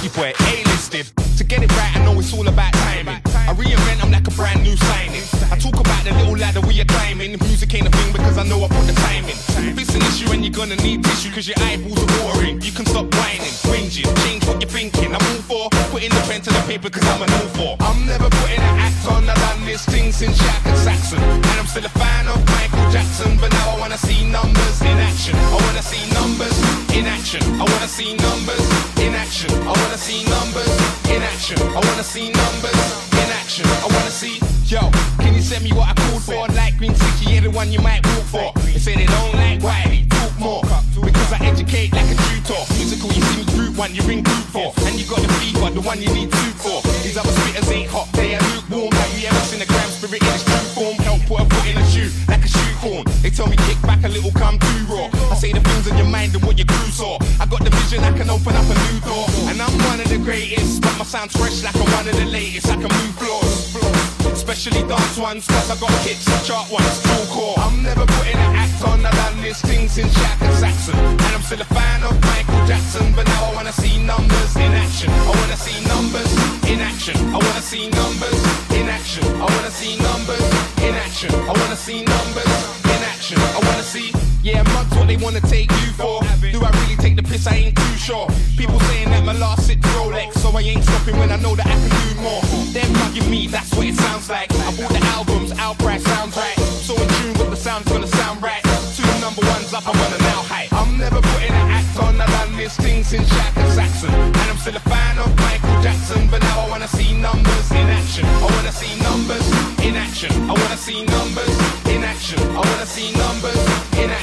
A-listed. To get it right, I know it's all about timing. I reinvent, I'm like a brand new signing. I talk about the little ladder we are climbing. Music ain't a thing because I know I put the time in. If it's an issue and you're gonna need tissue cause your eyeballs are watering, you can stop whining, whinging, change what you're thinking. I'm all for putting the pen to the paper cause I'm an all for. I'm never putting an act on, I've done this thing since Shaq and Saxon. And I'm still a fan of Michael Jackson, but now I wanna see numbers in action. I wanna see action. I wanna see numbers in action. I wanna see numbers in action. I wanna see numbers in action. I wanna see, yo, can you send me what I called for? Like Green City, yeah, the one you might walk for. They say they don't like Wiley, talk more. Because I educate like a tutor. Musical, you see me group one, you ring group four. And you got the fever, the one you need two for. These other spitters ain't hot, they are lukewarm. Have you ever seen a gram spirit in its true form? Help put a foot in a shoe, like a shoe horn. They tell me kick back a little, come too raw. Mind and what your crew saw. I got the vision, I can open up a new door. And I'm one of the greatest, but my sound's fresh like I'm one of the latest. I can move floors, especially dance ones, cause I got hits, chart ones, full core. I'm never putting an act on, I've done this thing since Shaq and Saxon. And I'm still a fan of Michael Jackson, but now I wanna see numbers in action. I wanna see numbers in action. I wanna see numbers in action. I wanna see numbers in action. I wanna see numbers in action. I wanna see, yeah, mugs what they wanna take you for. Do I really take the piss? I ain't too sure. People saying that my last sit's Rolex, so I ain't stopping when I know that I can do more. They're bugging me, that's what it sounds like. I bought the albums, outprice sounds right. So in tune, but the sound's gonna sound right. Two number ones up, I'm on a now high. I'm never putting an act on, I've done this thing since Shaq and Saxon. And I'm still a fan of Michael Jackson, but now I wanna see numbers in action. I wanna see numbers in action. I wanna see numbers in action. I wanna see numbers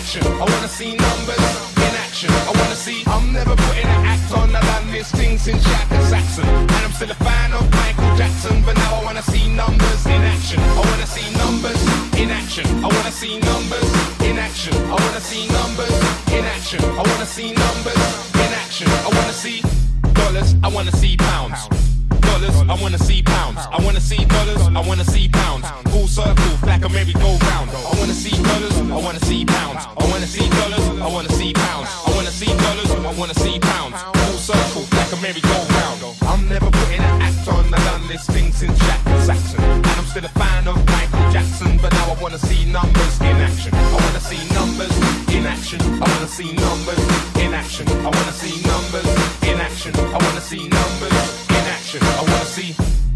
action. I wanna see numbers in action. I wanna see. I'm never putting an act on, I've done this thing since Shaq and Saxon. And I'm still a fan of Michael Jackson, but now I wanna see numbers in action. I wanna see numbers in action. I wanna see numbers in action. I wanna see numbers in action. I wanna see numbers in action. I wanna see dollars. I wanna see pounds. Dollars, I wanna see pounds. I wanna see dollars, I wanna see pounds. Full circle, like a merry-go-round. I wanna see dollars, I wanna see pounds. I wanna see dollars, I wanna see pounds. I wanna see dollars, I wanna see pounds. Full circle, like a merry-go-round. I'm never putting an act on, I've done this thing since Jack Saxon. And I'm still a fan of Michael Jackson, but now I wanna see numbers in action. I wanna see numbers in action. I wanna see numbers in action. I wanna see numbers in action. I wanna see numbers action. I wanna see.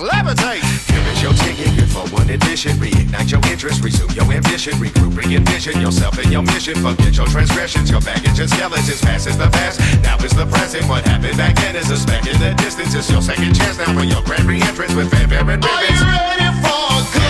Lazarus. Levitate. Here is your ticket, good for one addition. Reignite your interest, resume your ambition, regroup, re-envision yourself and your mission. Forget your transgressions, your baggage and skeletons. Past is the past, now is the present. What happened back then is a speck in the distance. It's your second chance now for your grand re-entrance with fanfare and ribbons. Are you ready for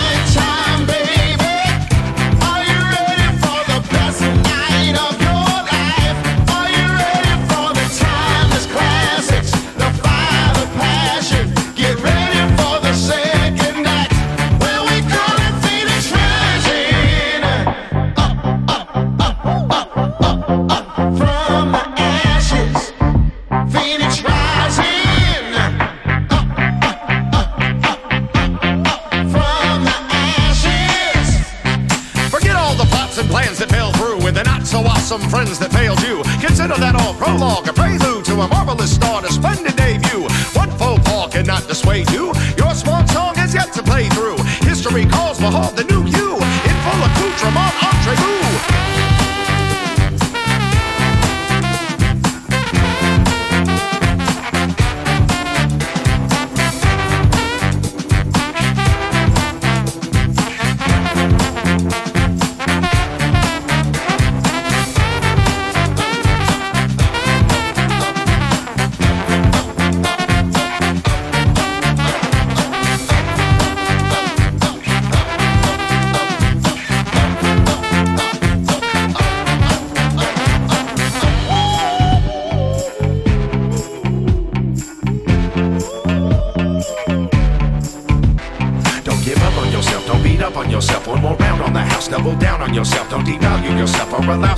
not so awesome friends that failed you. Consider that all prologue, a prelude to a marvelous start, a splendid debut. One faux pas cannot dissuade you. Your swan song has yet to play through. History calls, behold the new you in full accoutrement, entre vous.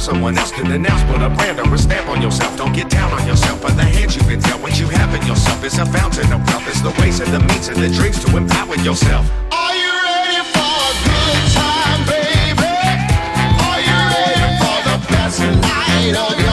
Someone else to denounce. Put a brand or a stamp on yourself. Don't get down on yourself. But the hands you've been dealt, what you have in yourself is a fountain of wealth. It's the ways and the means and the dreams to empower yourself. Are you ready for a good time, baby? Are you ready for the best night of your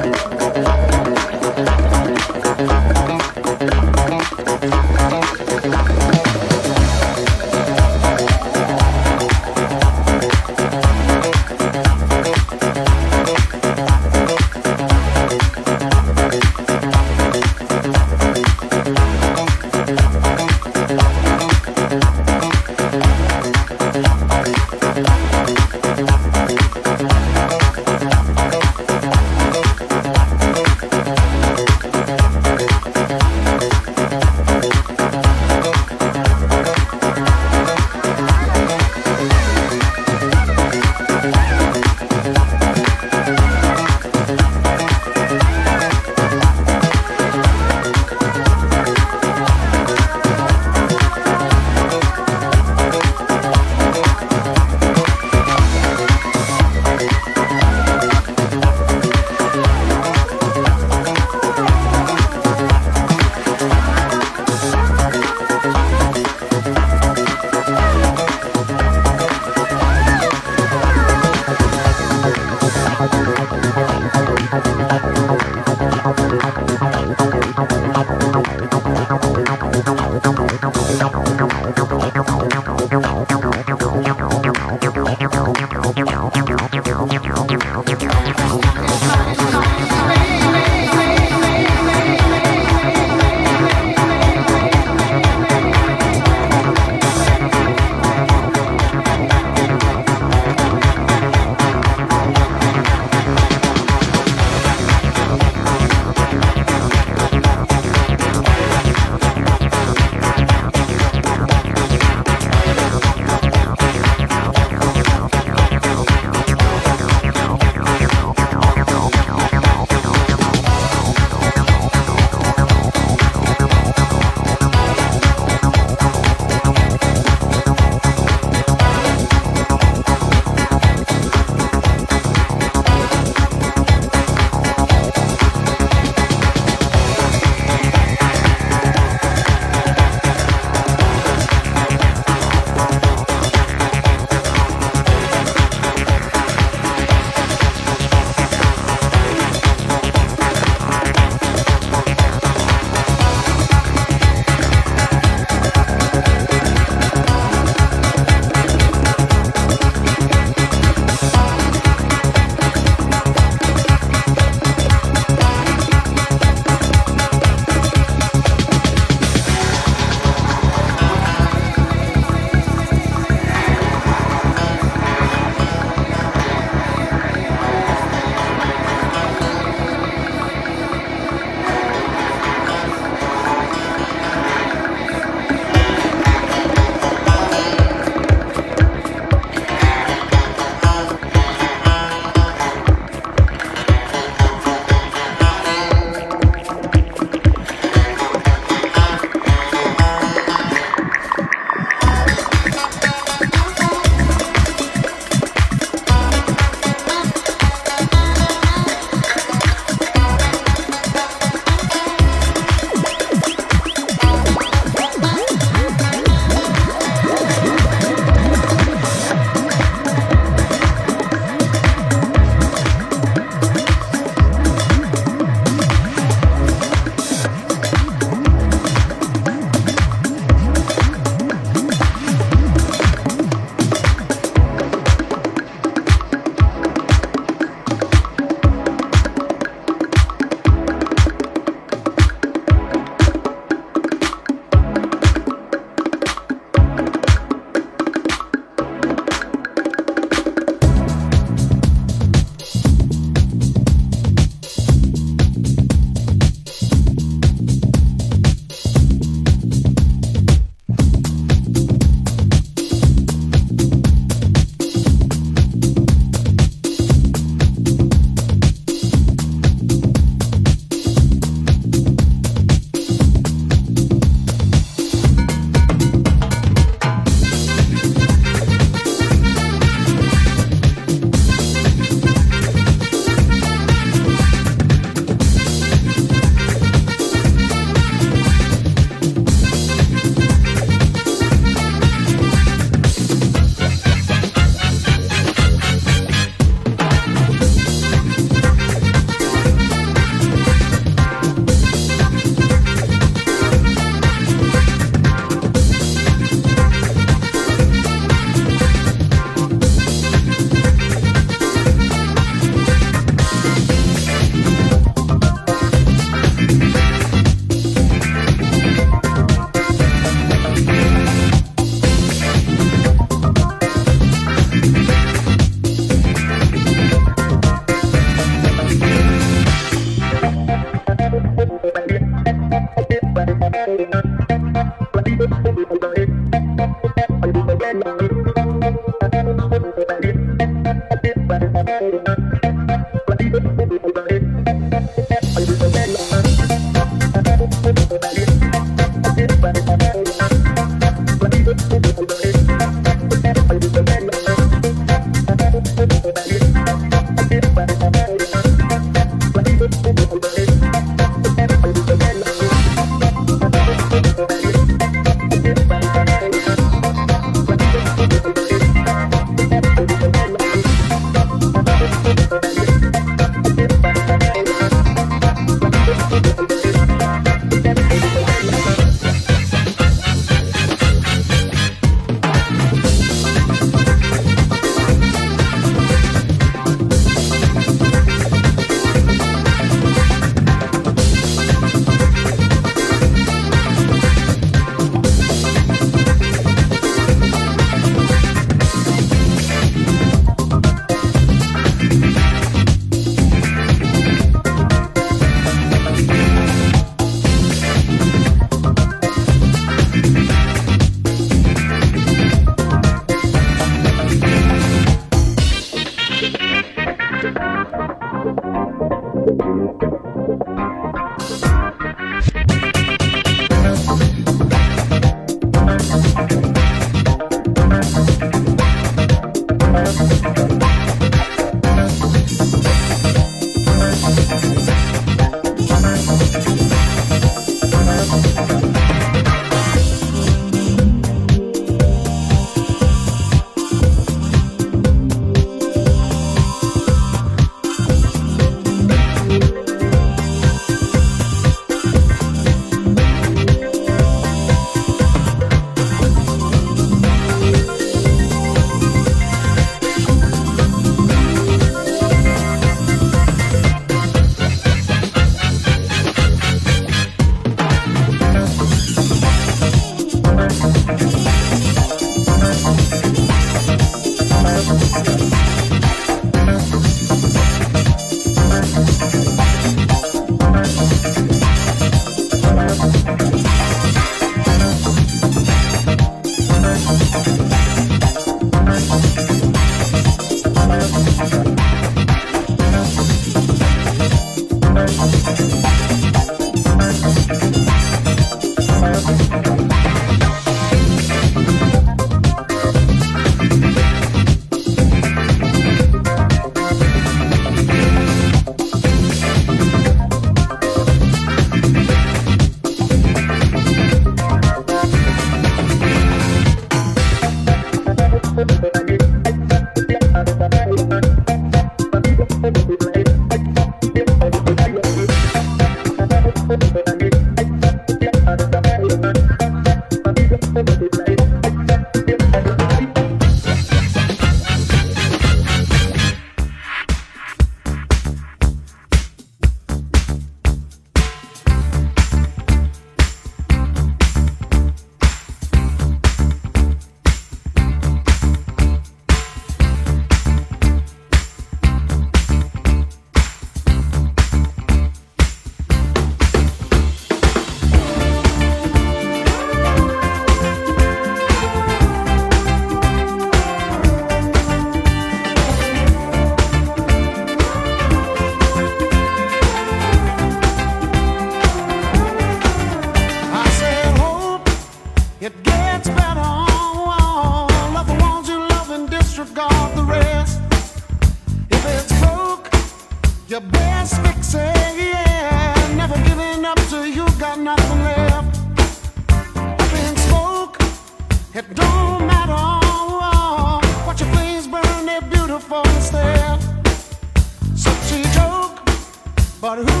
but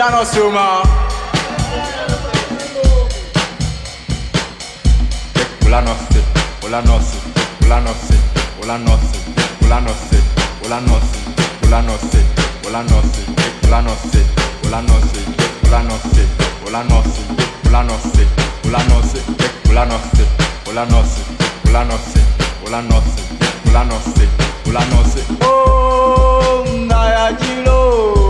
Lano Suma. Oh, Nayajilo.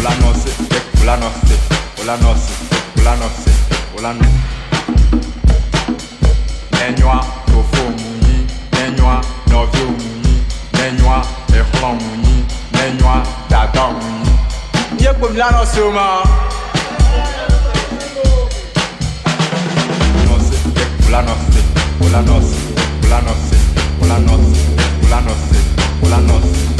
Ola nosi, ola nosi, ola nosi, ola nosi, ola nosi. Nenyoa tofo munyi, nenyoa novio munyi, nenyoa ehlan munyi, nenyoa dada munyi. Yẹ kpọm la nosi o ma. Nosi, ola nosi, ola nosi, ola nosi, ola nosi, ola nosi, ola nosi.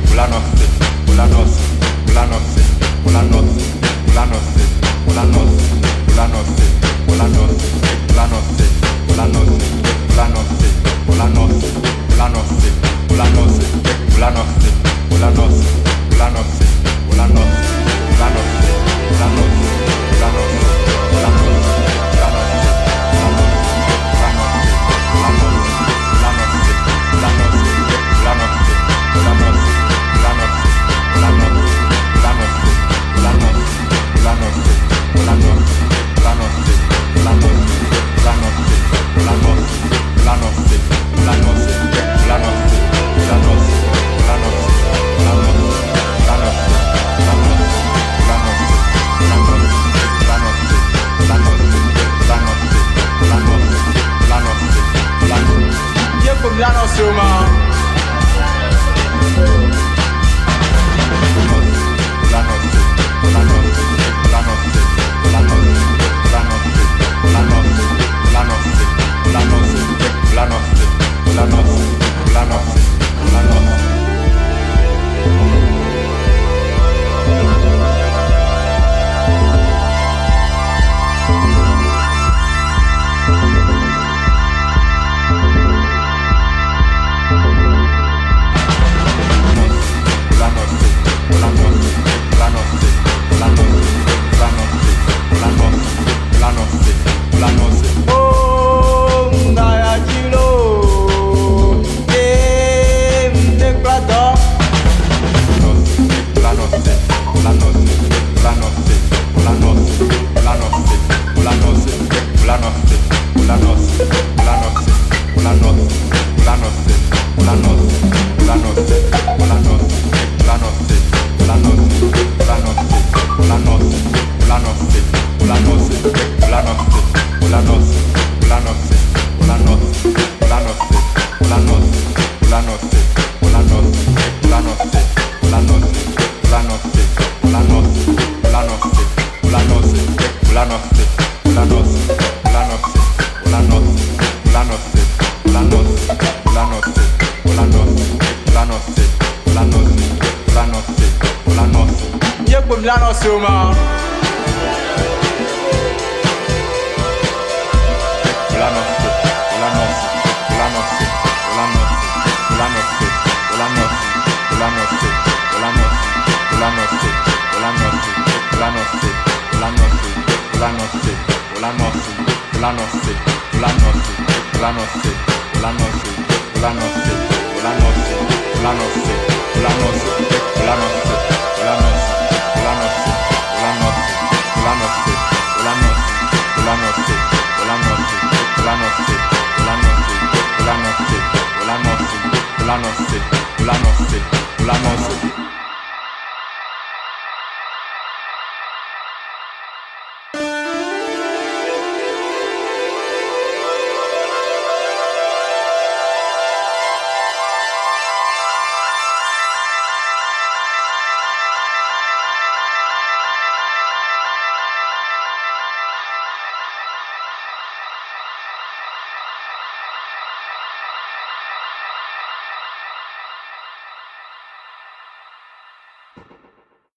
planos la no suma. Hola, no sé, hola, no sé, hola, no sé, hola, no sé. la noche, la noche, la noche.